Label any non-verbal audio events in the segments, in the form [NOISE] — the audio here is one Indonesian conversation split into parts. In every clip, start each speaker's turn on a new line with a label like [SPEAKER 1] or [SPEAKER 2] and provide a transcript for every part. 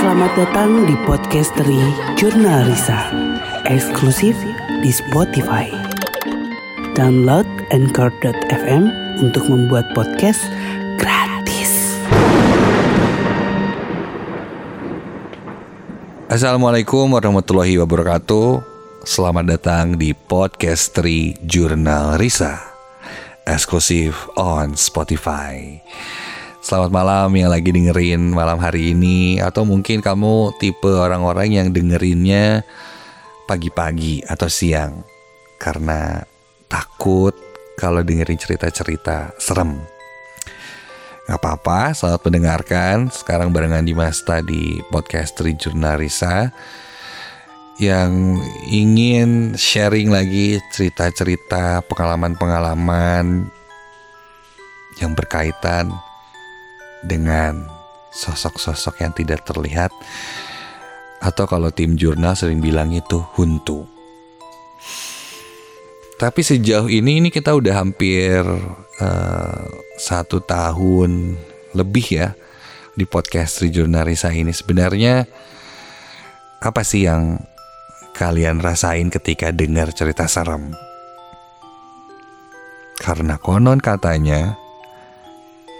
[SPEAKER 1] Selamat datang di podcast dari Jurnal Risa, eksklusif di Spotify. Download Anchor.fm untuk membuat podcast gratis.
[SPEAKER 2] Assalamualaikum warahmatullahi wabarakatuh. Selamat datang di podcast Tri Jurnal Risa, eksklusif on Spotify. Selamat malam yang lagi dengerin malam hari ini. Atau mungkin kamu tipe orang-orang yang dengerinnya pagi-pagi atau siang. Karena takut kalau dengerin cerita-cerita serem. Gak apa-apa, selamat mendengarkan. Sekarang barengan Dimas di podcast Jurnal Risa Yang ingin sharing lagi cerita-cerita pengalaman-pengalaman Yang berkaitan dengan sosok-sosok yang tidak terlihat atau kalau tim jurnal sering bilang itu huntu. Tapi sejauh ini ini kita udah hampir uh, satu tahun lebih ya di podcast Risa ini. Sebenarnya apa sih yang kalian rasain ketika dengar cerita serem? Karena konon katanya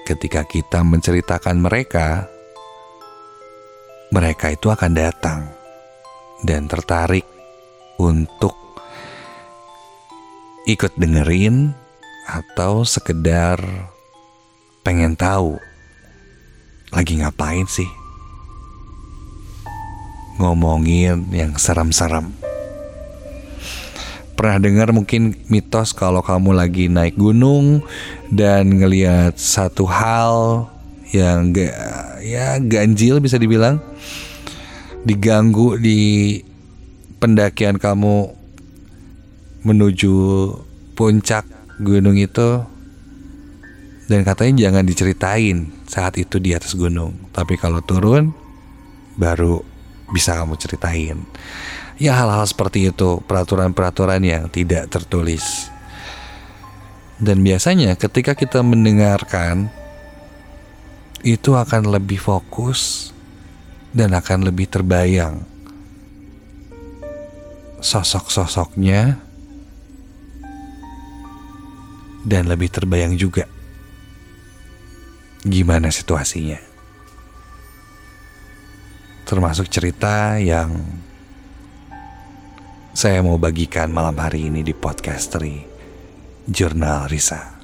[SPEAKER 2] ketika kita menceritakan mereka, mereka itu akan datang dan tertarik untuk ikut dengerin atau sekedar pengen tahu lagi ngapain sih ngomongin yang serem-serem. Pernah dengar mungkin mitos kalau kamu lagi naik gunung dan ngelihat satu hal yang gak, ya ganjil bisa dibilang diganggu di pendakian kamu menuju puncak gunung itu. Dan katanya jangan diceritain saat itu di atas gunung. Tapi kalau turun baru bisa kamu ceritain Ya hal-hal seperti itu, peraturan-peraturan yang tidak tertulis. Dan biasanya ketika kita mendengarkan itu akan lebih fokus dan akan lebih terbayang sosok-sosoknya dan lebih terbayang juga gimana situasinya. Termasuk cerita yang saya mau bagikan malam hari ini di podcast dari Jurnal Risa.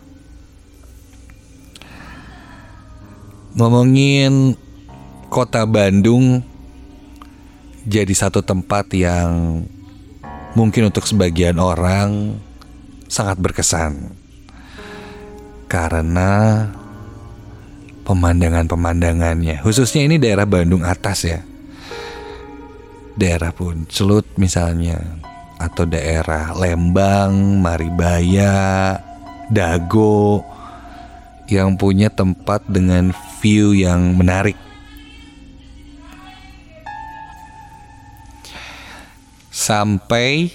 [SPEAKER 2] Ngomongin kota Bandung jadi satu tempat yang mungkin untuk sebagian orang sangat berkesan. Karena pemandangan-pemandangannya, khususnya ini daerah Bandung atas ya daerah pun Celut misalnya atau daerah Lembang, Maribaya, Dago yang punya tempat dengan view yang menarik. Sampai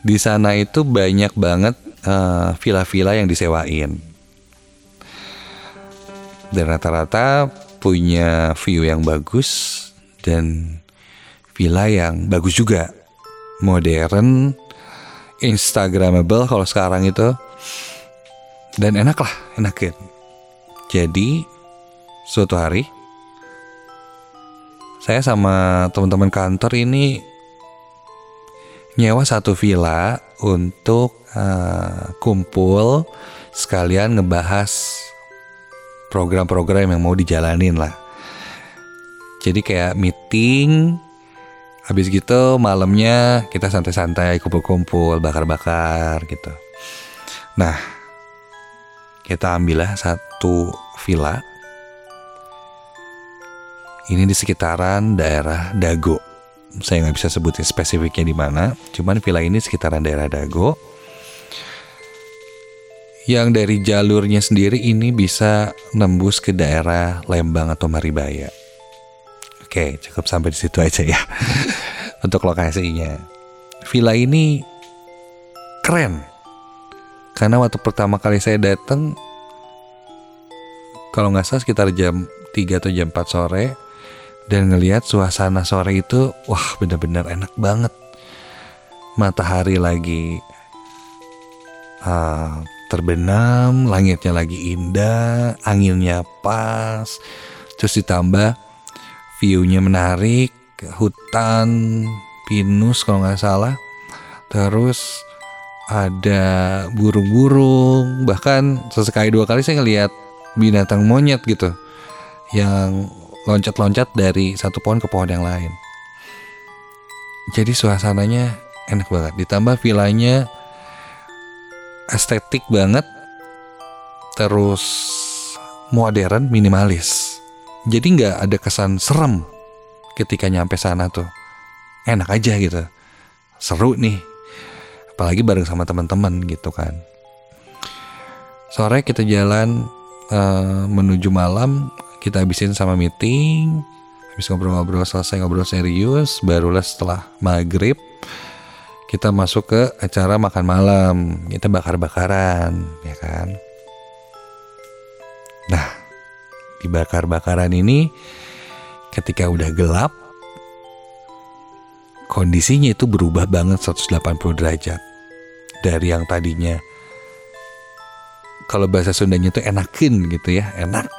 [SPEAKER 2] di sana itu banyak banget eh, villa-villa yang disewain. Dan rata-rata punya view yang bagus dan villa yang bagus juga. Modern instagramable kalau sekarang itu. Dan enak lah enakin. Jadi suatu hari saya sama teman-teman kantor ini nyewa satu villa untuk uh, kumpul sekalian ngebahas program-program yang mau dijalanin lah. Jadi kayak meeting Habis gitu malamnya kita santai-santai kumpul-kumpul, bakar-bakar gitu. Nah, kita ambillah satu villa. Ini di sekitaran daerah Dago. Saya nggak bisa sebutin spesifiknya di mana, cuman villa ini sekitaran daerah Dago. Yang dari jalurnya sendiri ini bisa nembus ke daerah Lembang atau Maribaya. Oke, cukup sampai di situ aja ya. [LAUGHS] Untuk lokasinya. Villa ini keren. Karena waktu pertama kali saya datang kalau nggak salah sekitar jam 3 atau jam 4 sore dan ngelihat suasana sore itu wah bener-bener enak banget matahari lagi uh, terbenam langitnya lagi indah anginnya pas terus ditambah viewnya menarik hutan pinus kalau nggak salah terus ada burung-burung bahkan sesekali dua kali saya ngelihat binatang monyet gitu yang loncat-loncat dari satu pohon ke pohon yang lain. Jadi suasananya enak banget. Ditambah villanya estetik banget, terus modern, minimalis. Jadi nggak ada kesan serem ketika nyampe sana tuh. Enak aja gitu, seru nih. Apalagi bareng sama teman-teman gitu kan. Sore kita jalan uh, menuju malam kita habisin sama meeting habis ngobrol-ngobrol selesai ngobrol serius barulah setelah maghrib kita masuk ke acara makan malam kita bakar-bakaran ya kan nah di bakar-bakaran ini ketika udah gelap kondisinya itu berubah banget 180 derajat dari yang tadinya kalau bahasa Sundanya itu enakin gitu ya enak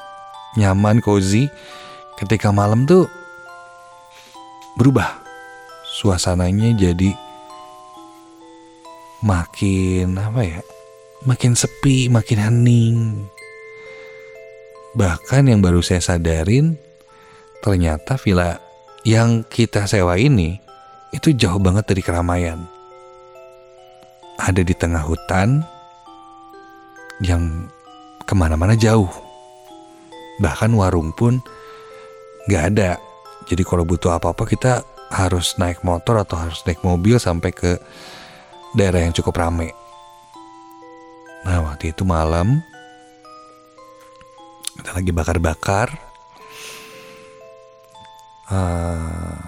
[SPEAKER 2] nyaman, cozy. Ketika malam tuh berubah. Suasananya jadi makin apa ya? Makin sepi, makin hening. Bahkan yang baru saya sadarin ternyata villa yang kita sewa ini itu jauh banget dari keramaian. Ada di tengah hutan yang ke mana-mana jauh. Bahkan warung pun nggak ada. Jadi kalau butuh apa-apa kita harus naik motor atau harus naik mobil sampai ke daerah yang cukup rame. Nah waktu itu malam kita lagi bakar-bakar uh,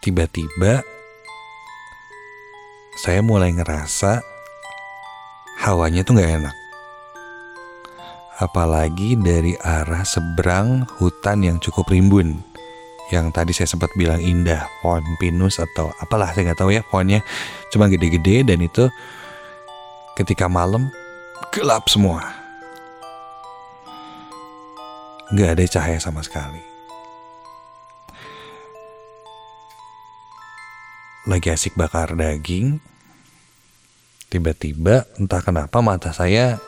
[SPEAKER 2] tiba-tiba saya mulai ngerasa hawanya tuh nggak enak apalagi dari arah seberang hutan yang cukup rimbun. Yang tadi saya sempat bilang indah, pohon pinus atau apalah saya nggak tahu ya pohonnya, cuma gede-gede dan itu ketika malam gelap semua. Nggak ada cahaya sama sekali. Lagi asik bakar daging, tiba-tiba entah kenapa mata saya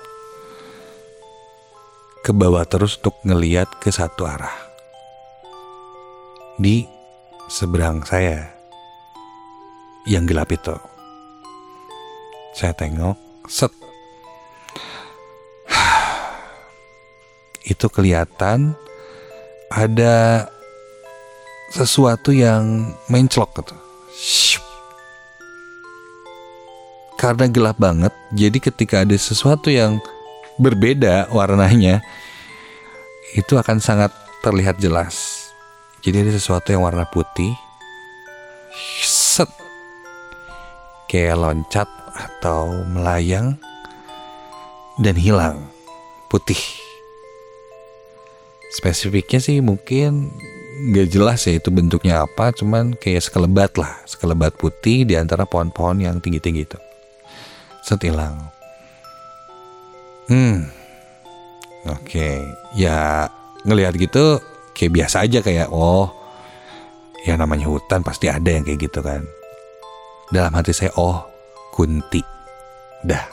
[SPEAKER 2] ke bawah terus untuk ngeliat ke satu arah. Di seberang saya yang gelap itu. Saya tengok, set. Itu kelihatan ada sesuatu yang menclok gitu. Karena gelap banget, jadi ketika ada sesuatu yang berbeda warnanya itu akan sangat terlihat jelas. Jadi ada sesuatu yang warna putih, set, kayak loncat atau melayang dan hilang putih. Spesifiknya sih mungkin gak jelas ya itu bentuknya apa, cuman kayak sekelebat lah, sekelebat putih di antara pohon-pohon yang tinggi-tinggi itu. Set hilang. Hmm. Oke, okay. ya ngelihat gitu kayak biasa aja kayak oh ya namanya hutan pasti ada yang kayak gitu kan. Dalam hati saya oh kunti, dah.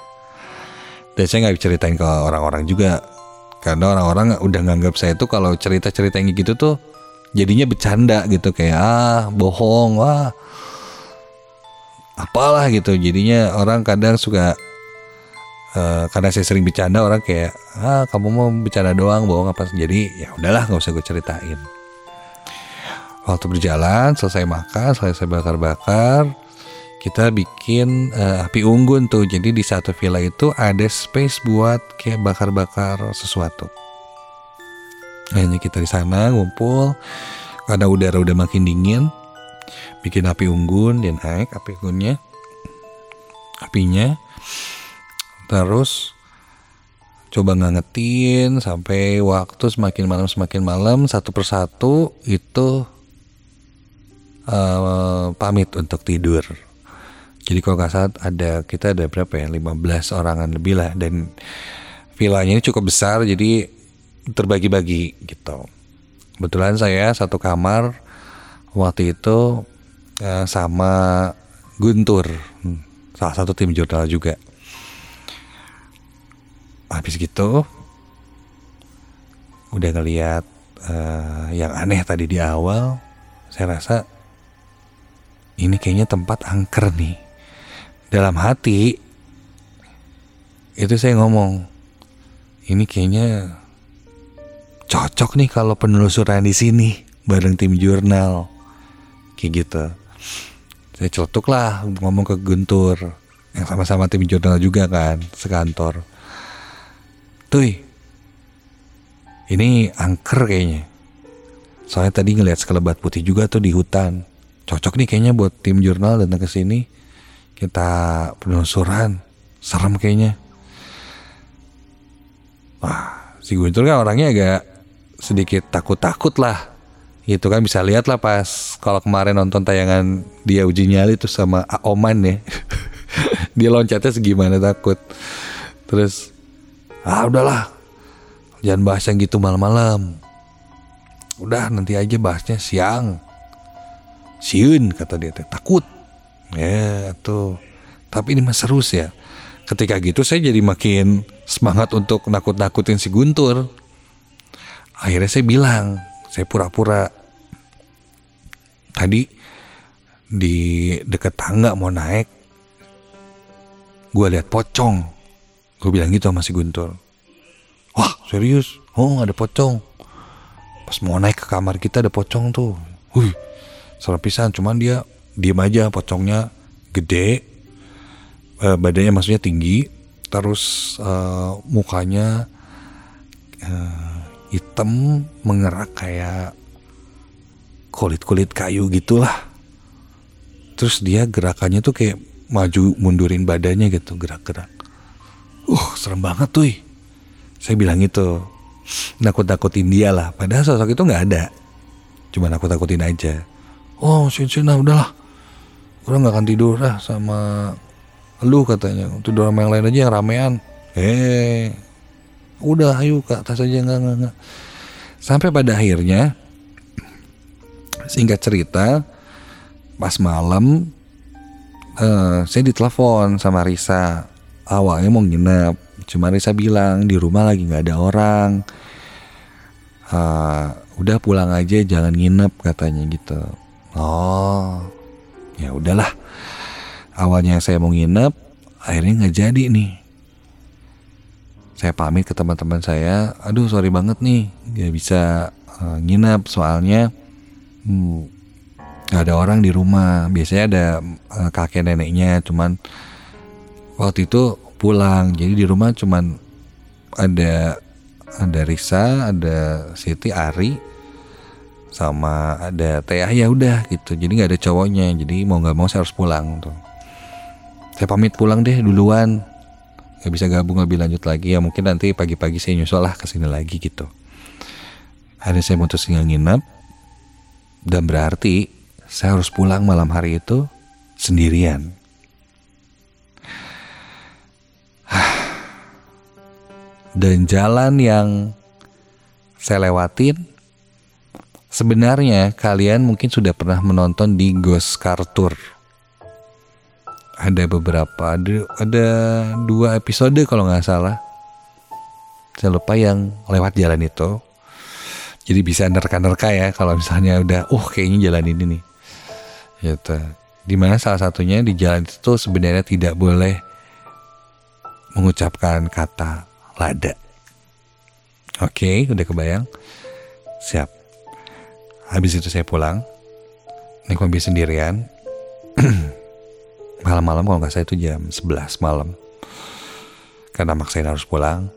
[SPEAKER 2] Dan saya nggak ceritain ke orang-orang juga karena orang-orang udah nganggap saya tuh kalau cerita-cerita yang gitu tuh jadinya bercanda gitu kayak ah bohong wah apalah gitu. Jadinya orang kadang suka uh, karena saya sering bercanda orang kayak ah kamu mau bercanda doang bohong apa? Jadi ya udahlah nggak usah gue ceritain. Waktu berjalan selesai makan selesai bakar-bakar kita bikin uh, api unggun tuh. Jadi di satu villa itu ada space buat kayak bakar-bakar sesuatu. Akhirnya kita di sana ngumpul karena udara udah makin dingin bikin api unggun dan naik api unggunnya apinya. Terus coba ngangetin sampai waktu semakin malam semakin malam satu persatu itu uh, pamit untuk tidur. Jadi kalau nggak salah ada kita ada berapa ya 15 orangan lebih lah. Dan villanya ini cukup besar jadi terbagi-bagi gitu. Kebetulan saya satu kamar waktu itu uh, sama Guntur, hmm, salah satu tim jurnal juga. Habis gitu udah ngeliat uh, yang aneh tadi di awal saya rasa ini kayaknya tempat angker nih dalam hati itu saya ngomong ini kayaknya cocok nih kalau penelusuran di sini bareng tim jurnal kayak gitu saya celutuk lah ngomong ke Guntur yang sama-sama tim jurnal juga kan sekantor Tuh, ini angker kayaknya. Soalnya tadi ngeliat sekelebat putih juga tuh di hutan. Cocok nih kayaknya buat tim jurnal datang ke sini. Kita penelusuran. Serem kayaknya. Wah, si Guntur kan orangnya agak sedikit takut-takut lah. Itu kan bisa lihat lah pas kalau kemarin nonton tayangan dia uji nyali tuh sama Oman ya. [LAUGHS] dia loncatnya segimana takut. Terus ah udahlah jangan bahas yang gitu malam-malam udah nanti aja bahasnya siang siun kata dia takut ya tuh tapi ini mah seru ya ketika gitu saya jadi makin semangat untuk nakut-nakutin si Guntur akhirnya saya bilang saya pura-pura tadi di dekat tangga mau naik gue lihat pocong Gue bilang gitu sama si Guntur. Wah serius? Oh ada pocong. Pas mau naik ke kamar kita ada pocong tuh. Wih, serem pisan. Cuman dia diem aja pocongnya gede. Uh, badannya maksudnya tinggi. Terus uh, mukanya uh, hitam mengerak kayak kulit-kulit kayu gitulah. Terus dia gerakannya tuh kayak maju mundurin badannya gitu gerak-gerak uh serem banget tuh saya bilang itu nakut-nakutin dia lah padahal sosok itu nggak ada cuma nakut-nakutin aja oh sini sini nah udahlah orang nggak akan tidur lah sama lu katanya. Tidur sama yang lain aja yang ramean. Eh udah ayo ke atas aja nggak nggak nggak. Sampai pada akhirnya singkat cerita pas malam uh, saya ditelepon sama Risa. Awalnya mau nginep cuma Risa bilang di rumah lagi nggak ada orang. Uh, udah pulang aja jangan nginep katanya gitu. Oh ya udahlah. Awalnya saya mau nginep akhirnya nggak jadi nih. Saya pamit ke teman-teman saya aduh sorry banget nih nggak bisa uh, nginep soalnya hmm, ada orang di rumah. Biasanya ada uh, kakek neneknya cuman waktu itu pulang jadi di rumah cuman ada ada Risa ada Siti Ari sama ada Teh ya udah gitu. Jadi nggak ada cowoknya. Jadi mau nggak mau saya harus pulang tuh. Saya pamit pulang deh duluan. Nggak bisa gabung lebih lanjut lagi. Ya mungkin nanti pagi-pagi saya nyusul lah ke sini lagi gitu. Hari saya tinggal nginep. Dan berarti saya harus pulang malam hari itu sendirian. [SIGHS] Dan jalan yang saya lewatin sebenarnya kalian mungkin sudah pernah menonton di Ghost Car Tour ada beberapa ada ada dua episode kalau nggak salah saya lupa yang lewat jalan itu jadi bisa nerka-nerka ya kalau misalnya udah uh kayaknya jalan ini nih gitu di mana salah satunya di jalan itu sebenarnya tidak boleh mengucapkan kata lada. Oke, udah kebayang? Siap. Habis itu saya pulang. Naik mobil sendirian. [CLEARS THROAT] Malam-malam kalau nggak saya itu jam 11 malam. Karena maksain harus pulang.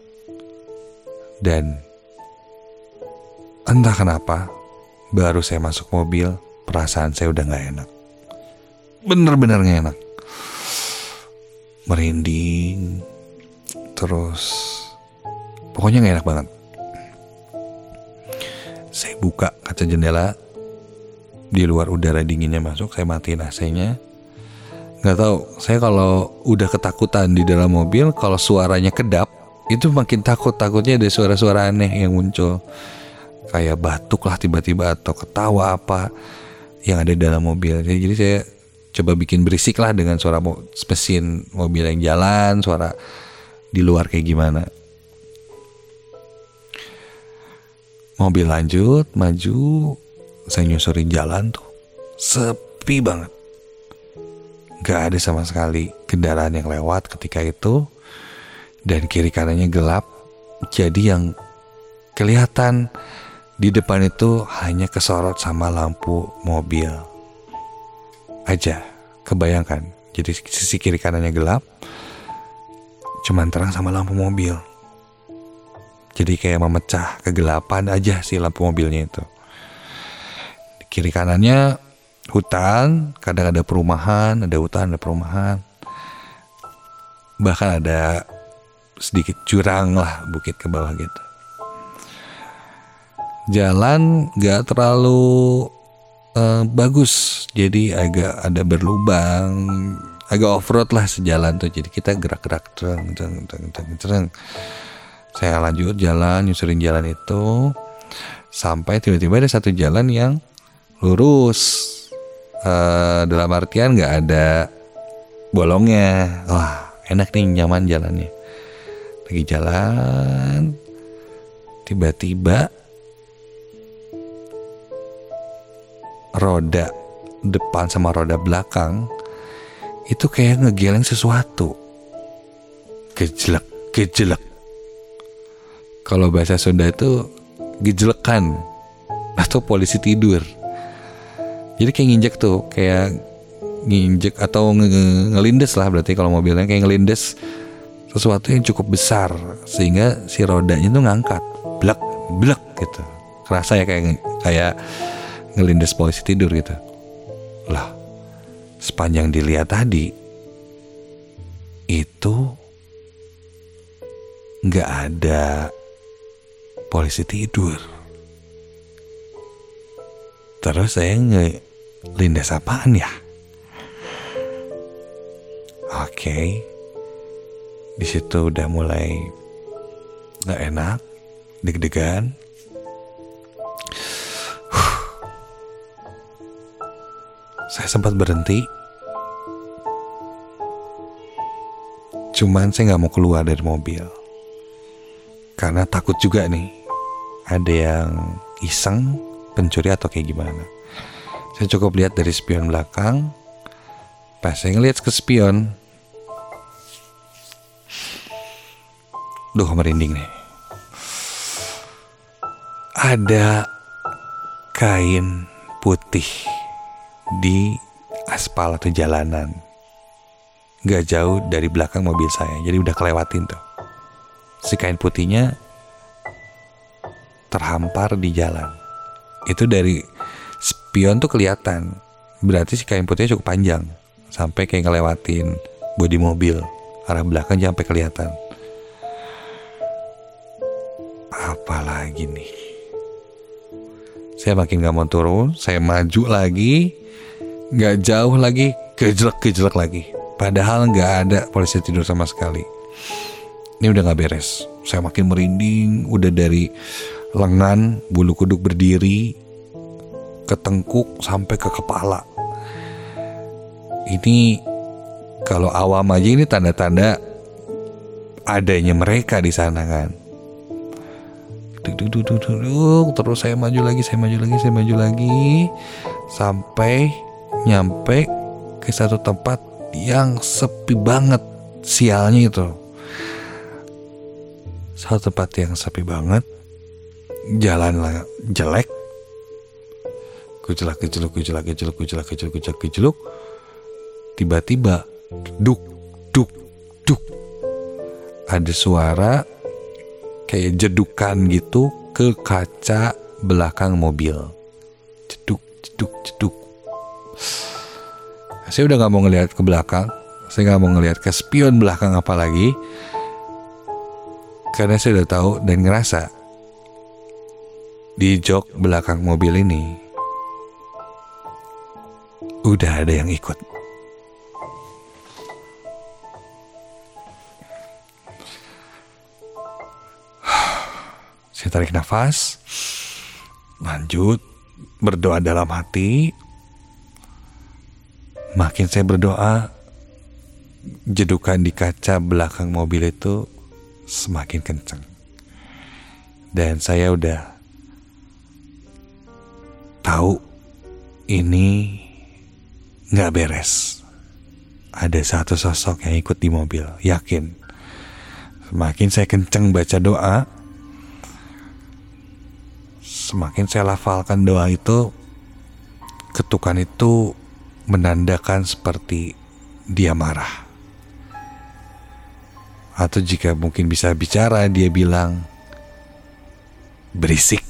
[SPEAKER 2] Dan entah kenapa, baru saya masuk mobil, perasaan saya udah nggak enak. Bener-bener nggak enak. Merinding, terus pokoknya nggak enak banget buka kaca jendela di luar udara dinginnya masuk saya matiin AC-nya. Nggak tahu saya kalau udah ketakutan di dalam mobil kalau suaranya kedap itu makin takut takutnya ada suara-suara aneh yang muncul. Kayak batuk lah tiba-tiba atau ketawa apa yang ada di dalam mobil. Jadi, saya coba bikin berisik lah dengan suara mesin mobil yang jalan suara di luar kayak gimana Mobil lanjut, maju, saya nyusurin jalan tuh. Sepi banget. Gak ada sama sekali kendaraan yang lewat ketika itu. Dan kiri kanannya gelap. Jadi yang kelihatan di depan itu hanya kesorot sama lampu mobil. Aja, kebayangkan. Jadi sisi kiri kanannya gelap. Cuman terang sama lampu mobil. Jadi kayak memecah kegelapan aja sih lampu mobilnya itu. Di kiri kanannya hutan, kadang ada perumahan, ada hutan, ada perumahan. Bahkan ada sedikit jurang lah bukit ke bawah gitu. Jalan gak terlalu uh, bagus, jadi agak ada berlubang, agak off road lah sejalan tuh. Jadi kita gerak-gerak tereng, tereng, tereng, tereng, tereng saya lanjut jalan nyusurin jalan itu. Sampai tiba-tiba ada satu jalan yang lurus. Uh, dalam artian nggak ada bolongnya. Wah enak nih nyaman jalannya. Lagi jalan tiba-tiba roda depan sama roda belakang itu kayak ngegeleng sesuatu. Kejelek kejelek kalau bahasa Sunda itu gejelekan atau polisi tidur. Jadi kayak nginjek tuh, kayak nginjek atau nge ngelindes lah berarti kalau mobilnya kayak ngelindes sesuatu yang cukup besar sehingga si rodanya tuh ngangkat, blek, blek gitu. Kerasa ya kayak kayak ngelindes polisi tidur gitu. Lah, sepanjang dilihat tadi itu nggak ada polisi tidur. Terus saya ngelindas apaan ya? Oke, okay. di situ udah mulai nggak enak, deg-degan. Saya sempat berhenti. Cuman saya nggak mau keluar dari mobil. Karena takut juga nih ada yang iseng pencuri atau kayak gimana. Saya cukup lihat dari spion belakang. Pas saya ngeliat ke spion, duh merinding nih. Ada kain putih di aspal atau jalanan. Gak jauh dari belakang mobil saya, jadi udah kelewatin tuh. Si kain putihnya terhampar di jalan. Itu dari spion tuh kelihatan. Berarti si kain putihnya cukup panjang. Sampai kayak ngelewatin bodi mobil. Arah belakang sampai kelihatan. Apalagi nih. Saya makin gak mau turun. Saya maju lagi. Gak jauh lagi. Kejelek-kejelek lagi. Padahal gak ada polisi tidur sama sekali. Ini udah gak beres. Saya makin merinding. Udah dari lengan, bulu kuduk berdiri, ke tengkuk sampai ke kepala. Ini kalau awam aja ini tanda-tanda adanya mereka di sana kan. Duk, duk, duk, duk, duk, terus saya maju lagi, saya maju lagi, saya maju lagi sampai nyampe ke satu tempat yang sepi banget sialnya itu. Satu tempat yang sepi banget. Jalan jelek. Kucelak kuceluk kucelak kuceluk kucelak kuceluk kucelak kuceluk tiba-tiba duk duk duk. Ada suara kayak jedukan gitu ke kaca belakang mobil. Ceduk ceduk ceduk saya udah nggak mau ngelihat ke belakang. Saya nggak mau ngelihat ke spion belakang apalagi Karena saya udah tahu dan ngerasa di jok belakang mobil ini udah ada yang ikut. Saya tarik nafas, lanjut berdoa dalam hati. Makin saya berdoa, jedukan di kaca belakang mobil itu semakin kencang. Dan saya udah tahu ini nggak beres. Ada satu sosok yang ikut di mobil, yakin. Semakin saya kenceng baca doa, semakin saya lafalkan doa itu, ketukan itu menandakan seperti dia marah. Atau jika mungkin bisa bicara, dia bilang, berisik.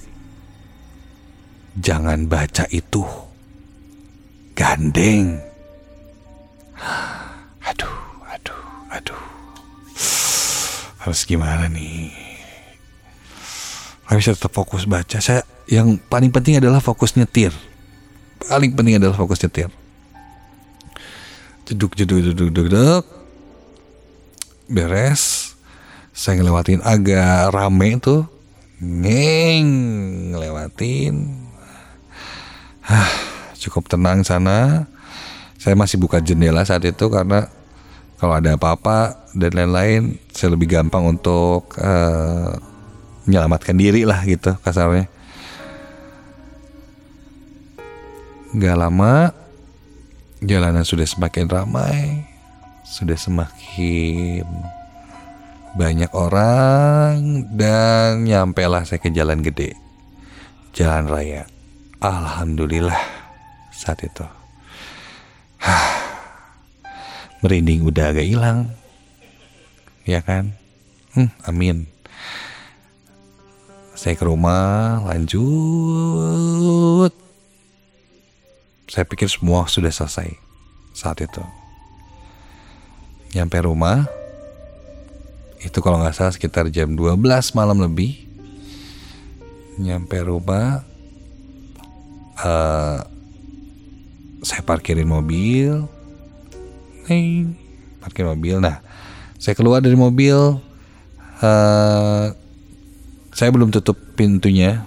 [SPEAKER 2] Jangan baca itu. Gandeng. [SIGHS] Aduh, aduh, aduh. Harus gimana nih? Harus bisa tetap fokus baca. Saya yang paling penting adalah fokus nyetir. Paling penting adalah fokus nyetir. Jeduk, jeduk, jeduk, jeduk, jeduk. Beres. Saya ngelewatin agak rame tuh. Ngeng, ngelewatin. Hah, cukup tenang sana. Saya masih buka jendela saat itu karena kalau ada apa-apa dan lain-lain, saya lebih gampang untuk uh, menyelamatkan diri lah gitu kasarnya. Gak lama, jalanan sudah semakin ramai, sudah semakin banyak orang dan nyampe lah saya ke jalan gede, jalan raya. Alhamdulillah saat itu. Merinding udah agak hilang. Ya kan? Hmm, amin. Saya ke rumah, lanjut. Saya pikir semua sudah selesai saat itu. Nyampe rumah, itu kalau nggak salah sekitar jam 12 malam lebih. Nyampe rumah, uh, saya parkirin mobil. Nih parkir mobil. Nah saya keluar dari mobil. Uh, saya belum tutup pintunya.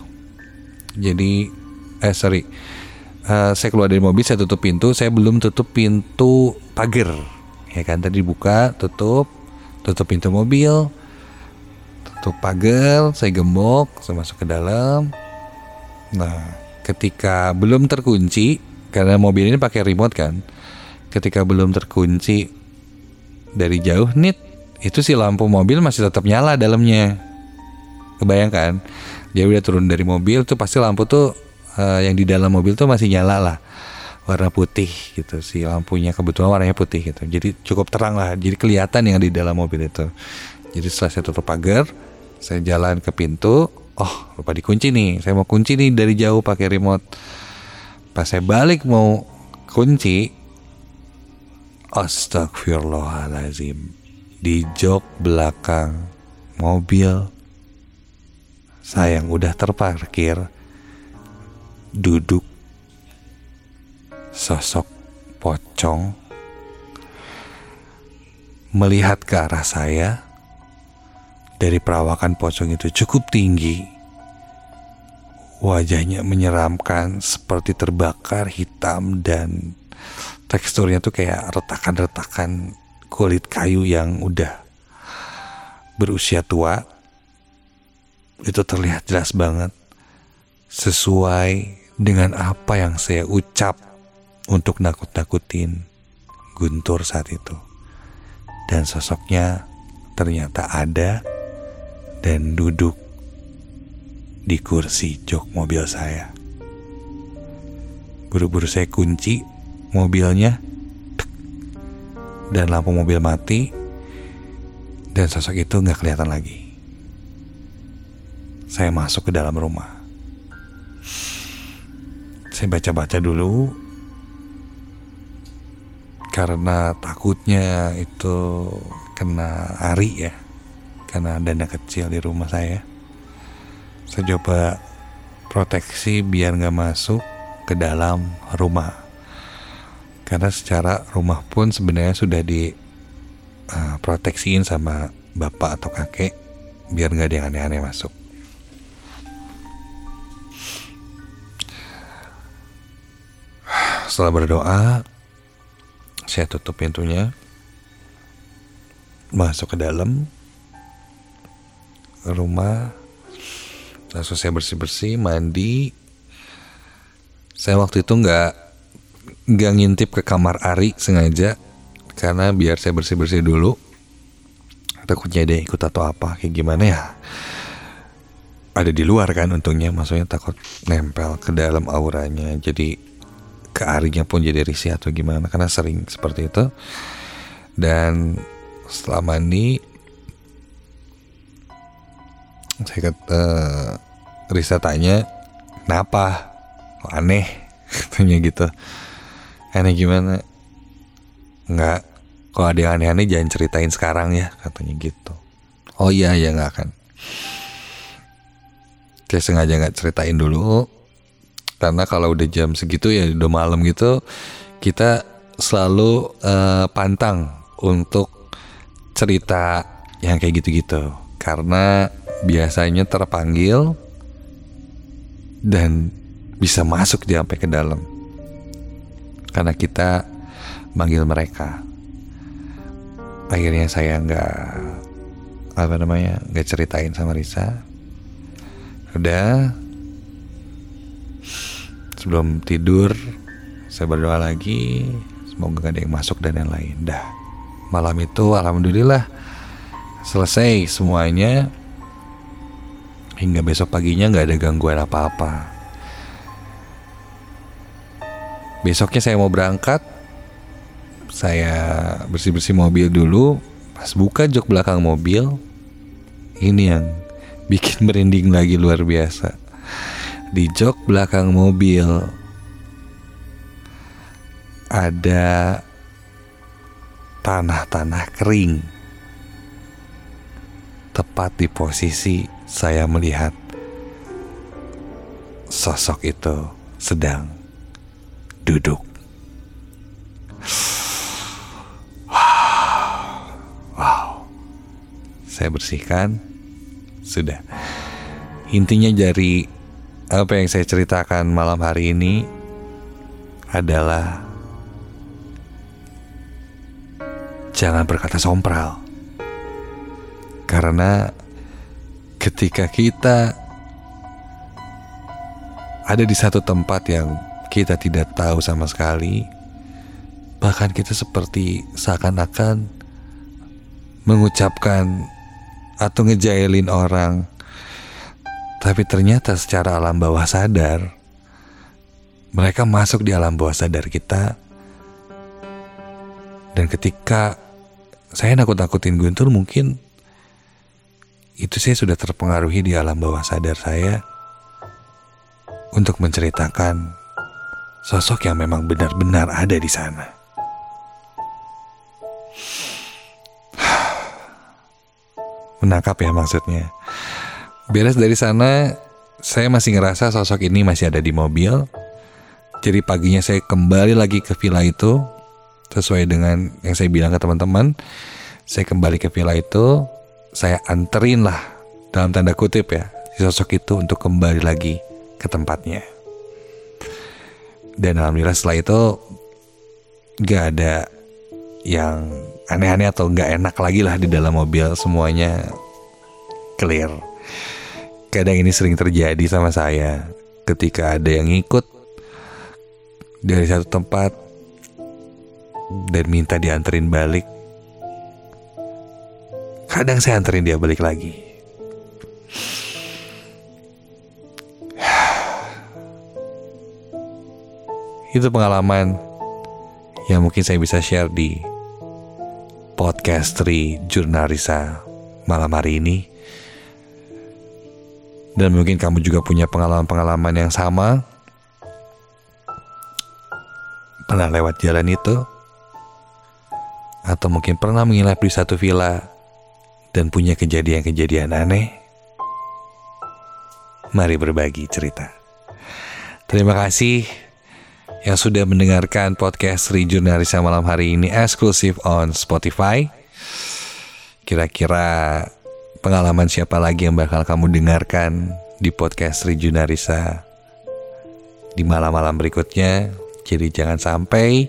[SPEAKER 2] Jadi eh sorry. Uh, saya keluar dari mobil saya tutup pintu. Saya belum tutup pintu pagar ya kan tadi buka tutup tutup pintu mobil tutup pagar saya gembok saya masuk ke dalam. Nah ketika belum terkunci karena mobil ini pakai remote kan ketika belum terkunci dari jauh nit itu si lampu mobil masih tetap nyala dalamnya. Kebayangkan dia udah turun dari mobil tuh pasti lampu tuh uh, yang di dalam mobil tuh masih nyala lah warna putih gitu si lampunya kebetulan warnanya putih gitu. Jadi cukup terang lah jadi kelihatan yang di dalam mobil itu. Jadi setelah saya tutup pagar saya jalan ke pintu oh lupa dikunci nih. Saya mau kunci nih dari jauh pakai remote. Pas saya balik mau kunci astagfirullahalazim di jok belakang mobil. Saya yang udah terparkir duduk sosok pocong melihat ke arah saya dari perawakan pocong itu cukup tinggi. Wajahnya menyeramkan seperti terbakar hitam dan teksturnya tuh kayak retakan-retakan kulit kayu yang udah berusia tua. Itu terlihat jelas banget sesuai dengan apa yang saya ucap untuk nakut-nakutin Guntur saat itu. Dan sosoknya ternyata ada dan duduk di kursi jok mobil saya. Buru-buru saya kunci mobilnya dan lampu mobil mati dan sosok itu nggak kelihatan lagi. Saya masuk ke dalam rumah. Saya baca-baca dulu karena takutnya itu kena ari ya karena ada anak kecil di rumah saya. Saya coba proteksi biar nggak masuk ke dalam rumah. Karena secara rumah pun sebenarnya sudah di uh, proteksiin sama bapak atau kakek biar nggak ada yang aneh-aneh masuk. Setelah berdoa, saya tutup pintunya, masuk ke dalam rumah, langsung saya bersih-bersih, mandi. Saya waktu itu nggak nggak ngintip ke kamar Ari sengaja, karena biar saya bersih-bersih dulu. Takutnya dia ikut atau apa, kayak gimana ya? Ada di luar kan untungnya, maksudnya takut nempel ke dalam auranya, jadi ke Arinya pun jadi risih atau gimana karena sering seperti itu. Dan setelah mandi saya kata uh, Risa tanya kenapa? Kok aneh? [LAUGHS] Katanya gitu. Aneh gimana? Nggak kalau ada yang aneh-aneh jangan ceritain sekarang ya katanya gitu. Oh iya ya nggak akan. Saya sengaja nggak ceritain dulu karena kalau udah jam segitu ya udah malam gitu kita selalu uh, pantang untuk cerita yang kayak gitu-gitu. Karena biasanya terpanggil dan bisa masuk dia sampai ke dalam. Karena kita manggil mereka. Akhirnya saya nggak apa namanya nggak ceritain sama Risa. Udah sebelum tidur saya berdoa lagi. Semoga gak ada yang masuk dan yang lain. Dah. Malam itu alhamdulillah selesai semuanya. Hingga besok paginya nggak ada gangguan apa-apa. Besoknya saya mau berangkat. Saya bersih-bersih mobil dulu. Pas buka jok belakang mobil ini yang bikin merinding lagi luar biasa di jok belakang mobil ada tanah-tanah kering. Tepat di posisi saya melihat sosok itu sedang duduk. Wow. Saya bersihkan. Sudah. Intinya dari apa yang saya ceritakan malam hari ini adalah jangan berkata sompral. Karena ketika kita ada di satu tempat yang kita tidak tahu sama sekali, bahkan kita seperti seakan-akan mengucapkan atau ngejailin orang tapi ternyata secara alam bawah sadar, mereka masuk di alam bawah sadar kita. Dan ketika saya nakut-nakutin Guntur mungkin itu saya sudah terpengaruhi di alam bawah sadar saya untuk menceritakan sosok yang memang benar-benar ada di sana. [SIGHS] Menangkap ya maksudnya. Beres dari sana, saya masih ngerasa sosok ini masih ada di mobil. Jadi paginya saya kembali lagi ke villa itu, sesuai dengan yang saya bilang ke teman-teman. Saya kembali ke villa itu, saya anterin lah dalam tanda kutip ya, si sosok itu untuk kembali lagi ke tempatnya. Dan alhamdulillah setelah itu gak ada yang aneh-aneh atau gak enak lagi lah di dalam mobil semuanya clear. Kadang ini sering terjadi sama saya ketika ada yang ikut dari satu tempat dan minta dianterin balik. Kadang saya anterin dia balik lagi. [SIGHS] Itu pengalaman yang mungkin saya bisa share di podcast Tri Jurnalisa malam hari ini dan mungkin kamu juga punya pengalaman-pengalaman yang sama. Pernah lewat jalan itu, atau mungkin pernah menginap di satu villa dan punya kejadian-kejadian aneh? Mari berbagi cerita. Terima kasih yang sudah mendengarkan podcast Rijurnalisa malam hari ini eksklusif on Spotify. Kira-kira pengalaman siapa lagi yang bakal kamu dengarkan di podcast Rijunarisa di malam-malam berikutnya. Jadi jangan sampai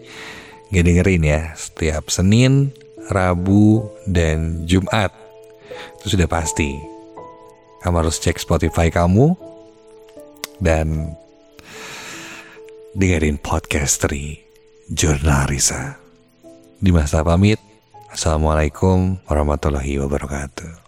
[SPEAKER 2] gak dengerin ya setiap Senin, Rabu, dan Jumat. Itu sudah pasti. Kamu harus cek Spotify kamu dan dengerin podcast Tri Jurnal Risa. Di masa pamit, Assalamualaikum warahmatullahi wabarakatuh.